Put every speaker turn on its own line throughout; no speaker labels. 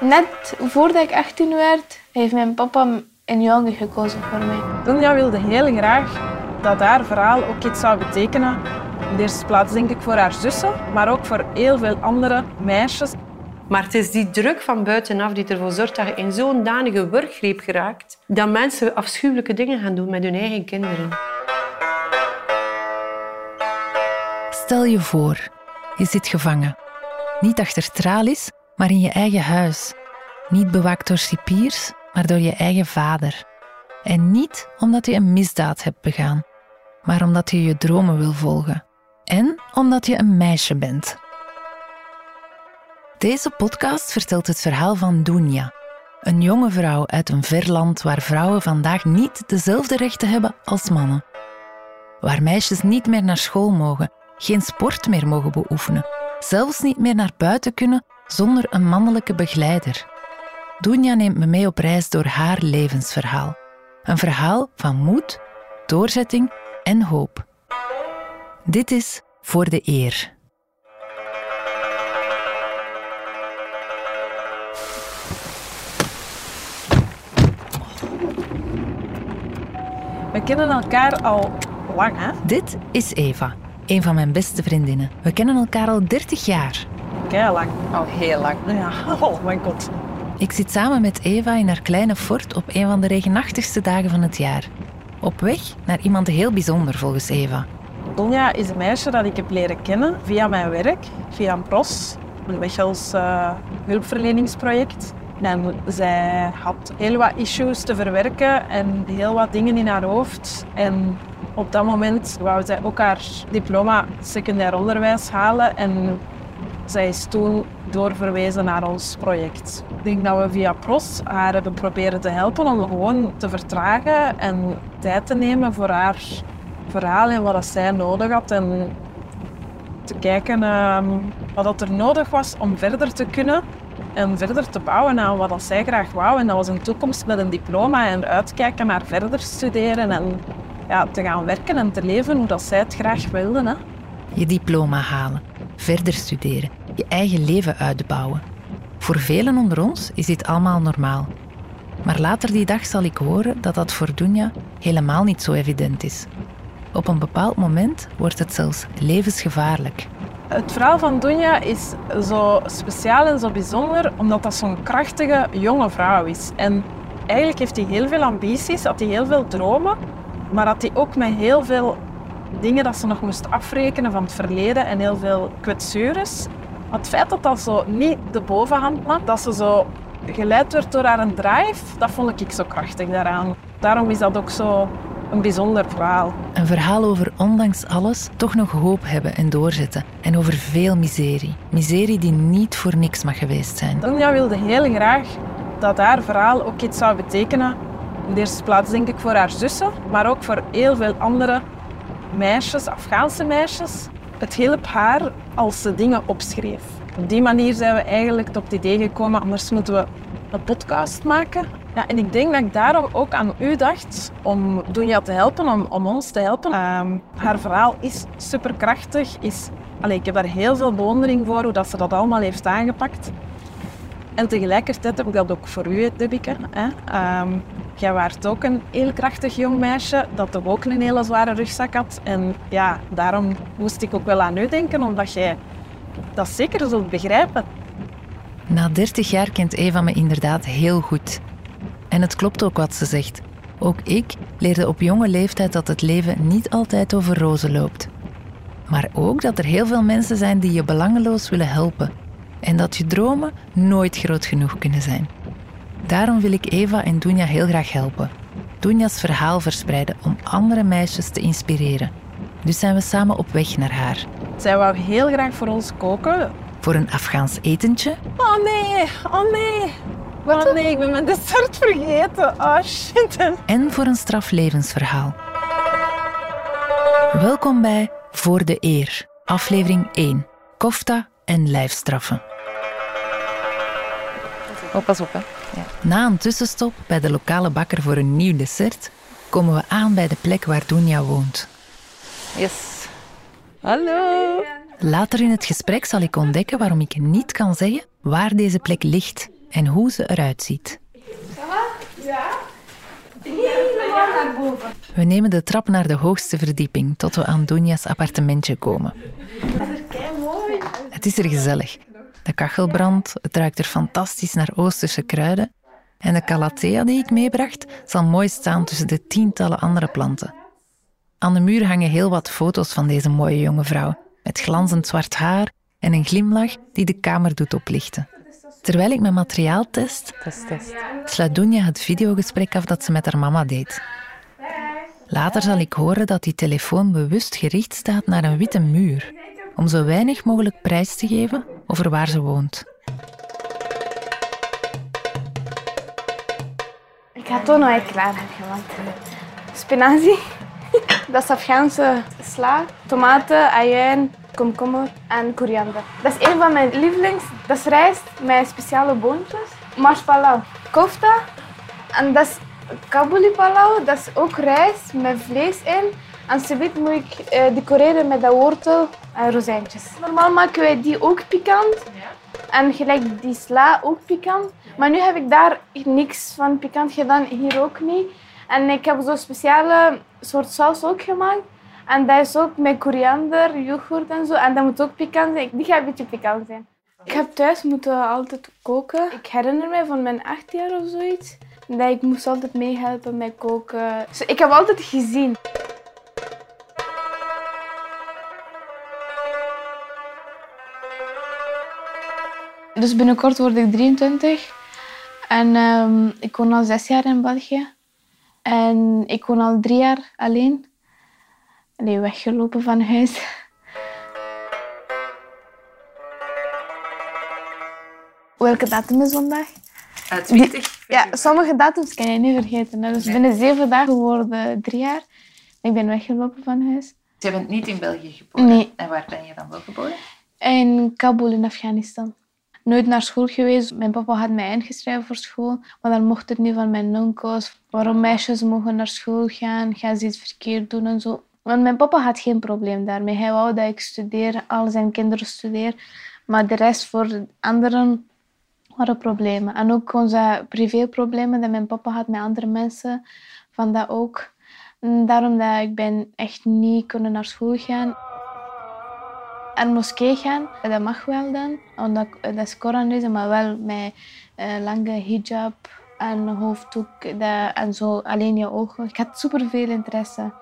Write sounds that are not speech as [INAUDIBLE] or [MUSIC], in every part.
Net voordat ik 18 werd, heeft mijn papa een jongen gekozen voor mij.
Dunja wilde heel graag dat haar verhaal ook iets zou betekenen. In de eerste plaats denk ik voor haar zussen, maar ook voor heel veel andere meisjes.
Maar het is die druk van buitenaf die ervoor zorgt dat je in zo'n danige wurggreep geraakt, dat mensen afschuwelijke dingen gaan doen met hun eigen kinderen.
Stel je voor, je zit gevangen. Niet achter tralies, maar in je eigen huis. Niet bewaakt door cipiers, maar door je eigen vader. En niet omdat je een misdaad hebt begaan, maar omdat je je dromen wil volgen. En omdat je een meisje bent. Deze podcast vertelt het verhaal van Dunja, een jonge vrouw uit een ver land waar vrouwen vandaag niet dezelfde rechten hebben als mannen. Waar meisjes niet meer naar school mogen, geen sport meer mogen beoefenen, zelfs niet meer naar buiten kunnen zonder een mannelijke begeleider. Dunja neemt me mee op reis door haar levensverhaal. Een verhaal van moed, doorzetting en hoop. Dit is Voor de Eer.
We kennen elkaar al lang, hè?
Dit is Eva, een van mijn beste vriendinnen. We kennen elkaar al 30 jaar.
Kei lang.
Al heel lang.
Ja, [LAUGHS] oh mijn god.
Ik zit samen met Eva in haar kleine fort op een van de regenachtigste dagen van het jaar. Op weg naar iemand heel bijzonder volgens Eva.
Donja is een meisje dat ik heb leren kennen via mijn werk, via een PROS, een Wechels uh, hulpverleningsproject. En zij had heel wat issues te verwerken en heel wat dingen in haar hoofd. En op dat moment wou zij ook haar diploma secundair onderwijs halen en zij is toen doorverwezen naar ons project. Ik denk dat we via PROS haar hebben proberen te helpen om gewoon te vertragen en tijd te nemen voor haar verhaal en wat zij nodig had. En te kijken uh, wat dat er nodig was om verder te kunnen en verder te bouwen aan wat zij graag wou. En dat was een toekomst met een diploma en uitkijken naar verder studeren en ja, te gaan werken en te leven hoe dat zij het graag wilde. Hè.
Je diploma halen, verder studeren, eigen leven uitbouwen. Voor velen onder ons is dit allemaal normaal. Maar later die dag zal ik horen dat dat voor Dunja helemaal niet zo evident is. Op een bepaald moment wordt het zelfs levensgevaarlijk.
Het verhaal van Dunja is zo speciaal en zo bijzonder omdat dat zo'n krachtige jonge vrouw is. En eigenlijk heeft hij heel veel ambities, had hij heel veel dromen, maar had hij ook met heel veel dingen dat ze nog moest afrekenen van het verleden en heel veel kwetsures. Het feit dat dat zo niet de bovenhand had, dat ze zo geleid werd door haar een drive, dat vond ik zo krachtig daaraan. Daarom is dat ook zo een bijzonder verhaal.
Een verhaal over ondanks alles toch nog hoop hebben en doorzetten. En over veel miserie. Miserie die niet voor niks mag geweest zijn.
Dunja wilde heel graag dat haar verhaal ook iets zou betekenen. In de eerste plaats denk ik voor haar zussen, maar ook voor heel veel andere meisjes, Afghaanse meisjes. Het hielp haar als ze dingen opschreef. Op die manier zijn we eigenlijk op het idee gekomen, anders moeten we een podcast maken. Ja, en ik denk dat ik daarom ook aan u dacht om Dunja te helpen, om, om ons te helpen. Ehm, haar verhaal is superkrachtig. Is, allez, ik heb daar heel veel bewondering voor hoe dat ze dat allemaal heeft aangepakt. En tegelijkertijd heb ik dat ook voor u, Debbike. Hè? Um, jij waart ook een heel krachtig jong meisje dat ook een hele zware rugzak had. En ja, daarom moest ik ook wel aan u denken, omdat jij dat zeker zult begrijpen.
Na 30 jaar kent Eva me inderdaad heel goed. En het klopt ook wat ze zegt. Ook ik leerde op jonge leeftijd dat het leven niet altijd over rozen loopt. Maar ook dat er heel veel mensen zijn die je belangeloos willen helpen en dat je dromen nooit groot genoeg kunnen zijn. Daarom wil ik Eva en Dunja heel graag helpen. Dunja's verhaal verspreiden om andere meisjes te inspireren. Dus zijn we samen op weg naar haar.
Zij wou heel graag voor ons koken.
Voor een Afghaans etentje.
Oh nee, oh nee. Oh nee, ik ben mijn dessert vergeten. Oh shit.
En voor een straflevensverhaal. Welkom bij Voor de Eer, aflevering 1. Kofta en lijfstraffen.
Oh, pas op, hè. Ja.
Na een tussenstop bij de lokale bakker voor een nieuw dessert komen we aan bij de plek waar Dunja woont.
Yes. Hallo.
Later in het gesprek zal ik ontdekken waarom ik niet kan zeggen waar deze plek ligt. en hoe ze eruit ziet. We nemen de trap naar de hoogste verdieping tot we aan Dunja's appartementje komen. Het is er gezellig. De kachel brandt, het ruikt er fantastisch naar Oosterse kruiden. En de calathea die ik meebracht zal mooi staan tussen de tientallen andere planten. Aan de muur hangen heel wat foto's van deze mooie jonge vrouw, met glanzend zwart haar en een glimlach die de kamer doet oplichten. Terwijl ik mijn materiaal test,
Test, test.
sluit Dunja het videogesprek af dat ze met haar mama deed. Later zal ik horen dat die telefoon bewust gericht staat naar een witte muur, om zo weinig mogelijk prijs te geven over waar ze woont.
Ik ga toch nog iets klaar hebben gemaakt. Spinazie, [LAUGHS] dat is Afghaanse sla, tomaten, ajuin, komkommer en koriander. Dat is een van mijn lievelings. Dat is rijst met speciale boontjes. Mars palau, kofta. En dat is kabuli palau, dat is ook rijst met vlees in. En subiet moet ik eh, decoreren met dat wortel en rozijntjes. Normaal maken wij die ook pikant. En gelijk die sla ook pikant. Maar nu heb ik daar niks van pikant gedaan, hier ook niet. En ik heb zo'n speciale soort saus ook gemaakt. En dat is ook met koriander, yoghurt en zo. En dat moet ook pikant zijn. Die gaat een beetje pikant zijn. Ik heb thuis moeten altijd koken. Ik herinner me van mijn acht jaar of zoiets. Dat ik moest altijd meehelpen met koken. Dus ik heb altijd gezien. Dus binnenkort word ik 23. En ehm, ik woon al zes jaar in België. En ik woon al drie jaar alleen. Nee, weggelopen van huis. Welke datum is vandaag?
Twintig.
Ja, sommige datums kan je niet vergeten. Hè. Dus binnen zeven dagen worden drie jaar. Ik ben weggelopen van huis.
Je bent niet in België geboren.
Nee.
En waar ben je dan wel geboren?
In Kabul in Afghanistan. Nooit naar school geweest. Mijn papa had mij ingeschreven voor school. Maar dan mocht het niet van mijn onkels. Waarom meisjes mogen naar school gaan? Gaan ze iets verkeerd doen en zo. Want mijn papa had geen probleem daarmee. Hij wou dat ik studeer, al zijn kinderen studeer. Maar de rest voor de anderen waren problemen. En ook onze privéproblemen dat mijn papa had met andere mensen. Van dat ook. Daarom dat ik ben echt niet kunnen naar school gaan. En moskee gaan, dat mag wel dan. Omdat dat is Koran lezen, maar wel met eh, lange hijab en hoofddoek dat, en zo alleen je ogen. Ik had superveel interesse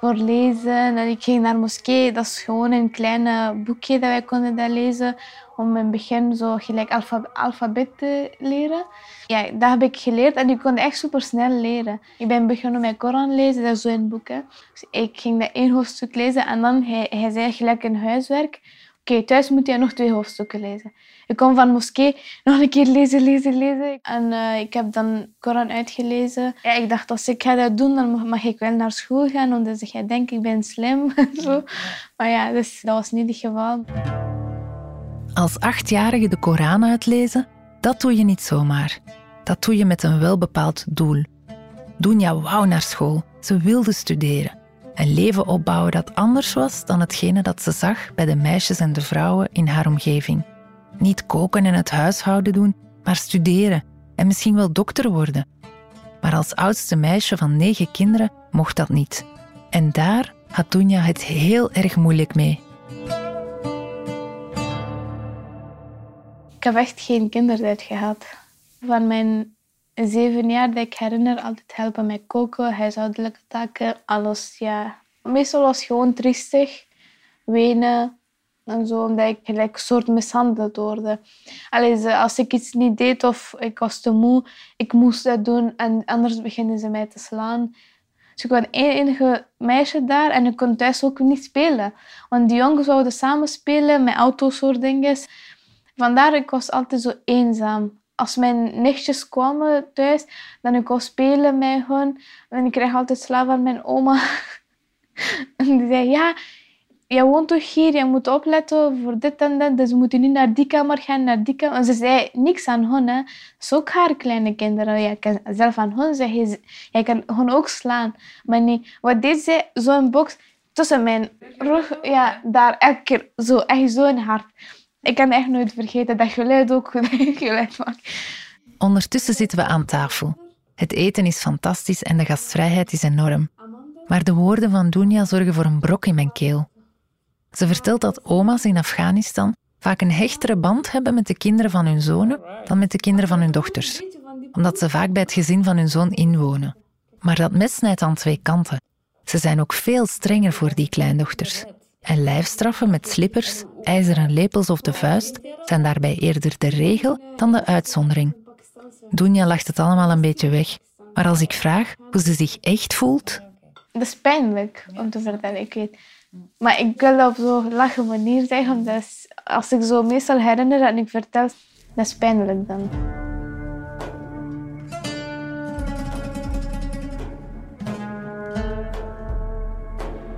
voor lezen. En ik ging naar moskee. Dat is gewoon een klein boekje dat wij konden dat lezen. Om in het begin zo gelijk alfa alfabet te leren. Ja, dat heb ik geleerd en ik kon echt super snel leren. Ik ben begonnen met Koran lezen, dat is zo'n boek. Hè. Dus ik ging dat één hoofdstuk lezen en dan hij, hij zei gelijk een huiswerk. Oké, thuis moet je nog twee hoofdstukken lezen. Ik kom van moskee nog een keer lezen, lezen, lezen. En uh, ik heb dan Koran uitgelezen. Ja, ik dacht, als ik ga dat doen, dan mag ik wel naar school gaan. Want dan zeg jij, ik ben slim. [LAUGHS] zo. Maar ja, dus, dat was niet het geval.
Als achtjarige de Koran uitlezen, dat doe je niet zomaar. Dat doe je met een welbepaald doel. Dunja wou naar school. Ze wilde studeren. Een leven opbouwen dat anders was dan hetgene dat ze zag bij de meisjes en de vrouwen in haar omgeving. Niet koken en het huishouden doen, maar studeren en misschien wel dokter worden. Maar als oudste meisje van negen kinderen mocht dat niet. En daar had Dunja het heel erg moeilijk mee.
Ik heb echt geen kindertijd gehad. Van mijn zeven jaar dat ik herinner, altijd helpen met koken, huishoudelijke taken, alles. Ja. Meestal was gewoon triestig, wenen en zo, omdat ik gelijk soort mishandeld. Allee, als ik iets niet deed of ik was te moe, ik moest dat doen en anders beginnen ze mij te slaan. Dus ik was het enige meisje daar en ik kon thuis ook niet spelen. Want die jongens zouden samen spelen met auto's, soort dingen. Vandaar ik was altijd zo eenzaam. Als mijn nichtjes kwamen thuis, dan ik wou spelen met hen. En ik kreeg altijd slaap van mijn oma. [LAUGHS] en die zei, ja, jij woont toch hier, je moet opletten voor dit en dat. Dus we moeten niet naar die kamer gaan, naar die kamer. En ze zei niks aan hen. Hè. Dat ook haar kleine kinderen. Je kan zelf aan hen zeggen, je kan hen ook slaan. Maar niet. Wat deed zij? Zo'n box tussen mijn rug, ja, daar elke keer zo, echt zo in hard. Ik kan echt nooit vergeten dat geluid ook [LAUGHS] geluid maakt.
Ondertussen zitten we aan tafel. Het eten is fantastisch en de gastvrijheid is enorm. Maar de woorden van Dunja zorgen voor een brok in mijn keel. Ze vertelt dat oma's in Afghanistan vaak een hechtere band hebben met de kinderen van hun zonen dan met de kinderen van hun dochters, omdat ze vaak bij het gezin van hun zoon inwonen. Maar dat mes snijdt aan twee kanten. Ze zijn ook veel strenger voor die kleindochters. En lijfstraffen met slippers, ijzeren lepels of de vuist zijn daarbij eerder de regel dan de uitzondering. Dunja lacht het allemaal een beetje weg. Maar als ik vraag hoe ze zich echt voelt,
Dat is pijnlijk om te vertellen, ik weet. Maar ik wil op zo'n lache manier zeggen, omdat als ik zo meestal herinner en ik vertel, dat is pijnlijk dan.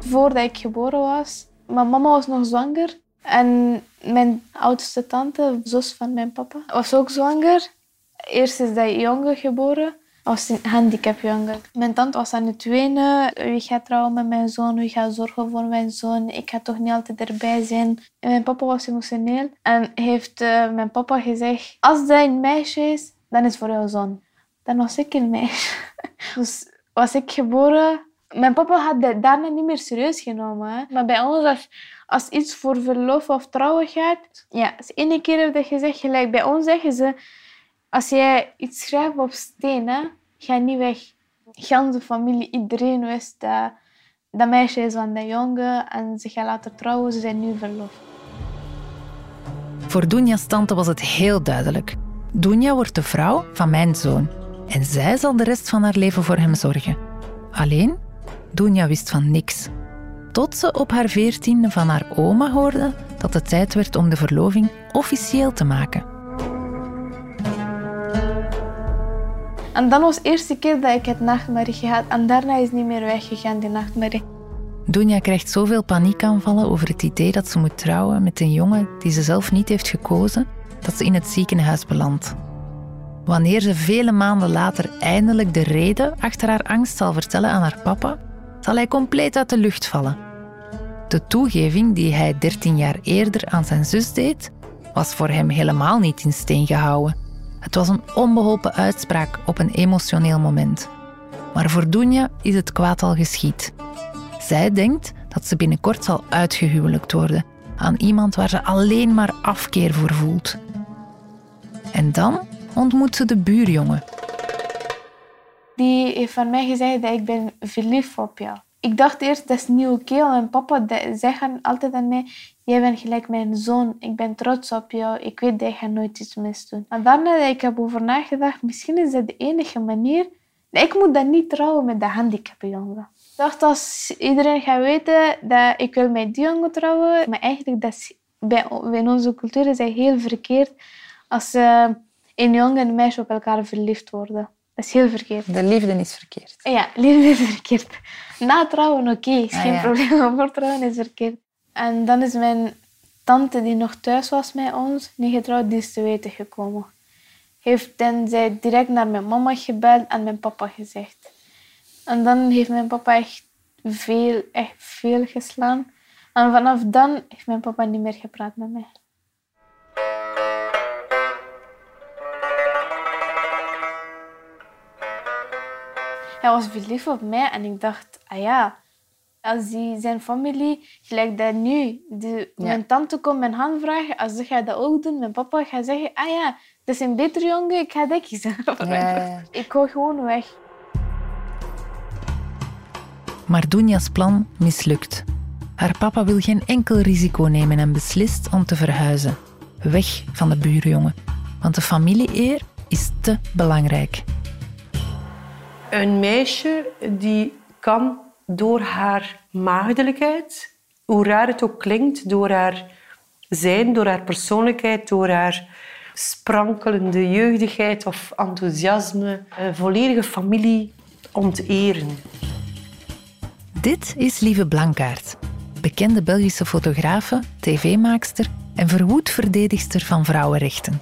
Voordat ik geboren was, mijn mama was nog zwanger en mijn oudste tante, zus van mijn papa, was ook zwanger. Eerst is dat jongen geboren, was een handicapjongen. Mijn tante was aan het wenen. Wie gaat trouwen met mijn zoon? Wie gaat zorgen voor mijn zoon? Ik ga toch niet altijd erbij zijn. En mijn papa was emotioneel en heeft eh, mijn papa gezegd: Als dat een meisje is, dan is het voor jouw zoon. Dan was ik een meisje. [LAUGHS] Dus was ik geboren. Mijn papa had dat daarna niet meer serieus genomen. Hè. Maar bij ons, als, als iets voor verlof of trouwen gaat, ja, als ene keer heb dat gezegd, gelijk bij ons zeggen ze, als jij iets schrijft op steen, hè, ga niet weg. Gans de familie, iedereen wist dat dat meisje is van dat jongen en ze gaan later trouwen, ze zijn nu verloofd.
Voor Dunja's tante was het heel duidelijk. Dunja wordt de vrouw van mijn zoon. En zij zal de rest van haar leven voor hem zorgen. Alleen, Dunja wist van niks. Tot ze op haar veertiende van haar oma hoorde dat het tijd werd om de verloving officieel te maken.
En dan was de eerste keer dat ik het nachtmerrie gehad en daarna is niet meer weggegaan, die nachtmerrie.
Dunja krijgt zoveel paniekaanvallen over het idee dat ze moet trouwen met een jongen die ze zelf niet heeft gekozen, dat ze in het ziekenhuis belandt. Wanneer ze vele maanden later eindelijk de reden achter haar angst zal vertellen aan haar papa, zal hij compleet uit de lucht vallen. De toegeving die hij 13 jaar eerder aan zijn zus deed, was voor hem helemaal niet in steen gehouden. Het was een onbeholpen uitspraak op een emotioneel moment. Maar voor Dunja is het kwaad al geschied. Zij denkt dat ze binnenkort zal uitgehuwelijkt worden aan iemand waar ze alleen maar afkeer voor voelt. En dan ontmoet ze de buurjongen.
Die heeft van mij gezegd dat ik ben verliefd op jou. Ik dacht eerst, dat is niet oké, want mijn papa zegt altijd aan mij, jij bent gelijk mijn zoon, ik ben trots op jou, ik weet dat je nooit iets mis doen. Maar daarna dat ik over nagedacht, misschien is dat de enige manier, ik moet dan niet trouwen met de handicapjongen. Ik dacht, als iedereen gaat weten dat ik wil met die jongen trouwen, maar eigenlijk dat is, bij, bij onze cultuur is heel verkeerd als eh, een jongen en een meisje op elkaar verliefd worden. Dat is heel verkeerd.
De liefde is verkeerd.
Ja, liefde is verkeerd. Na trouwen, oké, is
Ah,
geen
ja.
probleem. Maar voor trouwen is verkeerd. En dan is mijn tante, die nog thuis was met ons, niet getrouwd, die is te weten gekomen. Heeft dan zij direct naar mijn mama gebeld en mijn papa gezegd. En dan heeft mijn papa echt veel, echt veel geslaan. En vanaf dan heeft mijn papa niet meer gepraat met mij. Hij was verliefd op mij en ik dacht, ah ja, als die, zijn familie, gelijk dat nu, de, mijn tante komt mijn hand vragen, als ze gaat dat ook doen, mijn papa gaat zeggen, ah ja, dat is een beter jongen, ik ga dat kiezen. [LAUGHS]
ja.
Ik ga gewoon weg.
Maar Dunja's plan mislukt. Haar papa wil geen enkel risico nemen en beslist om te verhuizen. Weg van de buurjongen. Want de familieeer is te belangrijk.
Een meisje die kan door haar maagdelijkheid, hoe raar het ook klinkt, door haar zijn, door haar persoonlijkheid, door haar sprankelende jeugdigheid of enthousiasme, een volledige familie onteren.
Dit is Lieve Blankaert, bekende Belgische fotografe, tv-maakster en verwoed verdedigster van vrouwenrechten.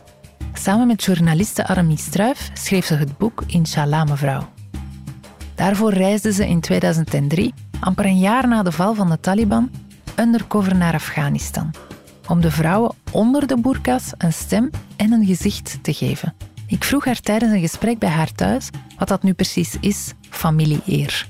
Samen met journaliste Aramie Struif schreef ze het boek Inshallah mevrouw. Daarvoor reisde ze in 2003, amper een jaar na de val van de Taliban, undercover naar Afghanistan. Om de vrouwen onder de burka's een stem en een gezicht te geven. Ik vroeg haar tijdens een gesprek bij haar thuis wat dat nu precies is, familie-eer.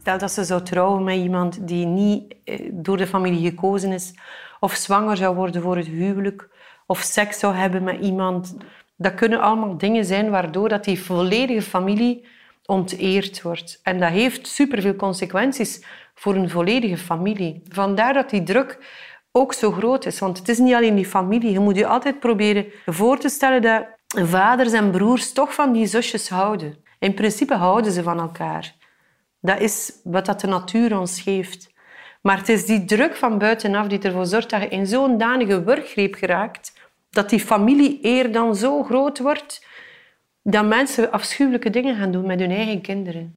Stel dat ze zou trouwen met iemand die niet eh, door de familie gekozen is, of zwanger zou worden voor het huwelijk, of seks zou hebben met iemand. Dat kunnen allemaal dingen zijn waardoor dat die volledige familie onteerd wordt. En dat heeft superveel consequenties voor een volledige familie. Vandaar dat die druk ook zo groot is. Want het is niet alleen die familie. Je moet je altijd proberen voor te stellen dat vaders en broers toch van die zusjes houden. In principe houden ze van elkaar. Dat is wat dat de natuur ons geeft. Maar het is die druk van buitenaf die ervoor zorgt dat je in zo'n danige wurggreep geraakt, dat die familie-eer dan zo groot wordt, dat mensen afschuwelijke dingen gaan doen met hun eigen kinderen.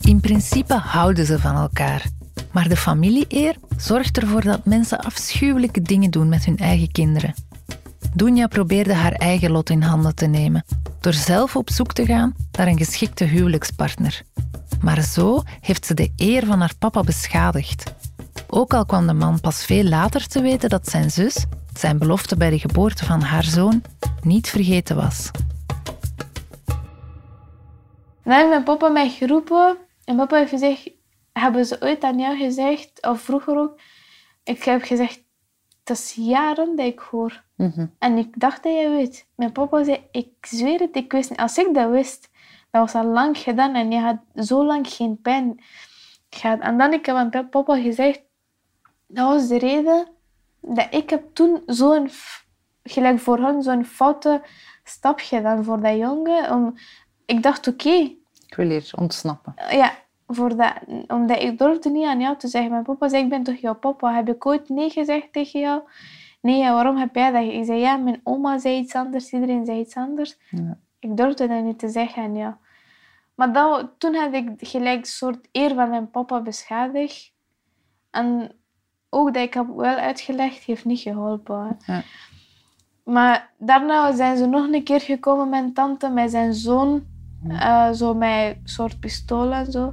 In principe houden ze van elkaar. Maar de familie-eer zorgt ervoor dat mensen afschuwelijke dingen doen met hun eigen kinderen. Dunja probeerde haar eigen lot in handen te nemen door zelf op zoek te gaan naar een geschikte huwelijkspartner. Maar zo heeft ze de eer van haar papa beschadigd. Ook al kwam de man pas veel later te weten dat zijn zus zijn belofte bij de geboorte van haar zoon niet vergeten was.
Dan heeft mijn papa mij geroepen en papa heeft gezegd, hebben ze ooit aan jou gezegd, of vroeger ook, ik heb gezegd, dat is jaren dat ik hoor. En ik dacht dat je weet. Mijn papa zei, ik zweer het, ik wist niet. Als ik dat wist, dat was al lang gedaan en je had zo lang geen pijn gehad. En dan ik heb aan papa gezegd, dat was de reden dat ik heb toen zo'n, gelijk voor hen, zo'n foute stap gedaan voor dat jongen. Om, ik dacht, oké,
Ik wil hier ontsnappen.
ja, voor dat, omdat ik durfde niet aan jou te zeggen. Mijn papa zei, ik ben toch jouw papa? Heb ik ooit nee gezegd tegen jou? Nee, waarom heb jij dat? Ik zei, ja, mijn oma zei iets anders, iedereen zei iets anders.
Ja.
Ik durfde dat niet te zeggen aan jou. Maar dat, toen had ik gelijk een soort eer van mijn papa beschadigd. En ook dat ik heb wel uitgelegd, heeft niet geholpen.
Ja.
Maar daarna zijn ze nog een keer gekomen, mijn tante, met zijn zoon. eh, zo met een soort pistool en zo.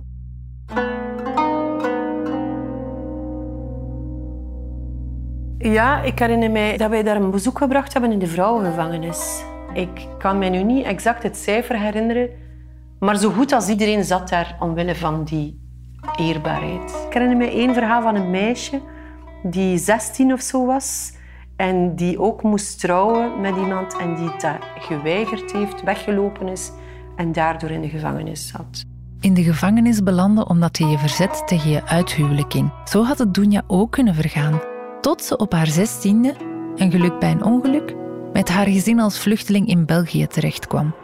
Ja, ik herinner mij dat wij daar een bezoek gebracht hebben in de vrouwengevangenis. Ik kan mij nu niet exact het cijfer herinneren, maar zo goed als iedereen zat daar omwille van die eerbaarheid. Ik herinner mij één verhaal van een meisje die 16 of zo was en die ook moest trouwen met iemand en die dat geweigerd heeft, weggelopen is en daardoor in de gevangenis zat.
In de gevangenis belanden omdat je je verzet tegen je uithuwelijking. Zo had het Dunja ook kunnen vergaan. Tot ze op haar zestiende, een geluk bij een ongeluk, met haar gezin als vluchteling in België terechtkwam.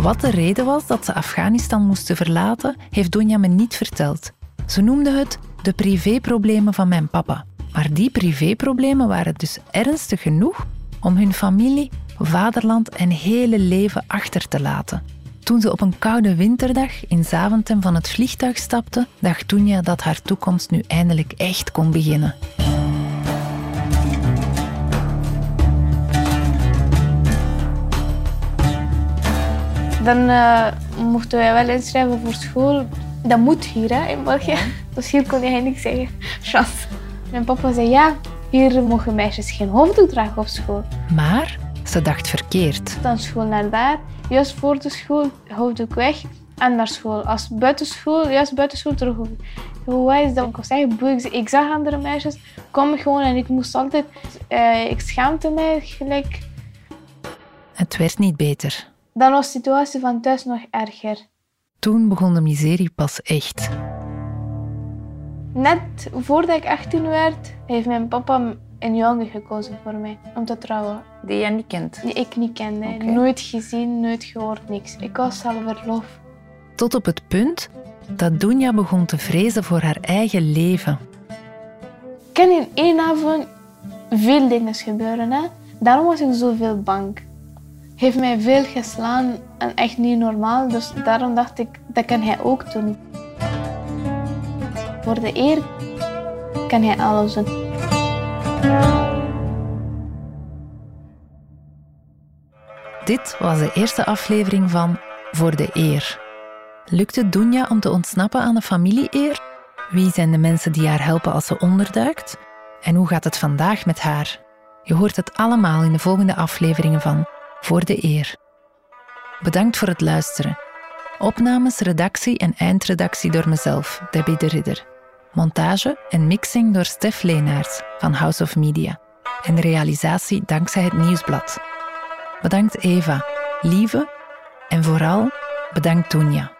Wat de reden was dat ze Afghanistan moesten verlaten, heeft Dunja me niet verteld. Ze noemde het de privéproblemen van mijn papa. Maar die privéproblemen waren dus ernstig genoeg om hun familie, vaderland en hele leven achter te laten. Toen ze op een koude winterdag in Zaventem van het vliegtuig stapte, dacht Dunja dat haar toekomst nu eindelijk echt kon beginnen.
Dan eh, mochten wij wel inschrijven voor school. Dat moet hier hè, in België. Dus hier kon hij niks zeggen. Chance. Mijn papa zei ja, hier mogen meisjes geen hoofddoek dragen op school.
Maar ze dacht verkeerd.
Dan school naar daar, juist voor de school, hoofddoek weg en naar school. Als buitenschool, juist buitenschool terug. Hoe is dat? Ik was echt boe. Ik- zag andere meisjes komen gewoon en ik moest altijd... eh, ik schaamte mij gelijk.
Het werd niet beter.
Dan was de situatie van thuis nog erger.
Toen begon de miserie pas echt.
Net voordat ik 18 werd, heeft mijn papa een jongen gekozen voor mij om te trouwen.
Die jij niet kent.
Die ik niet kende. Nooit gezien, nooit gehoord, niks. Ik was al verloofd.
Tot op het punt dat Dunja begon te vrezen voor haar eigen leven.
Ik kan in één avond veel dingen gebeuren. Hè? Daarom was ik zoveel bang. Heeft mij veel geslaan en echt niet normaal. Dus daarom dacht ik, dat kan hij ook doen. Voor de eer kan hij alles doen.
Dit was de eerste aflevering van Voor de Eer. Lukt het Dunja om te ontsnappen aan de familie-eer? Wie zijn de mensen die haar helpen als ze onderduikt? En hoe gaat het vandaag met haar? Je hoort het allemaal in de volgende afleveringen van Voor de Eer. Bedankt voor het luisteren. Opnames, redactie en eindredactie door mezelf, Debbie de Ridder. Montage en mixing door Stef Leenaerts van House of Media. En realisatie dankzij het Nieuwsblad. Bedankt Eva, Lieve en vooral bedankt Toenja.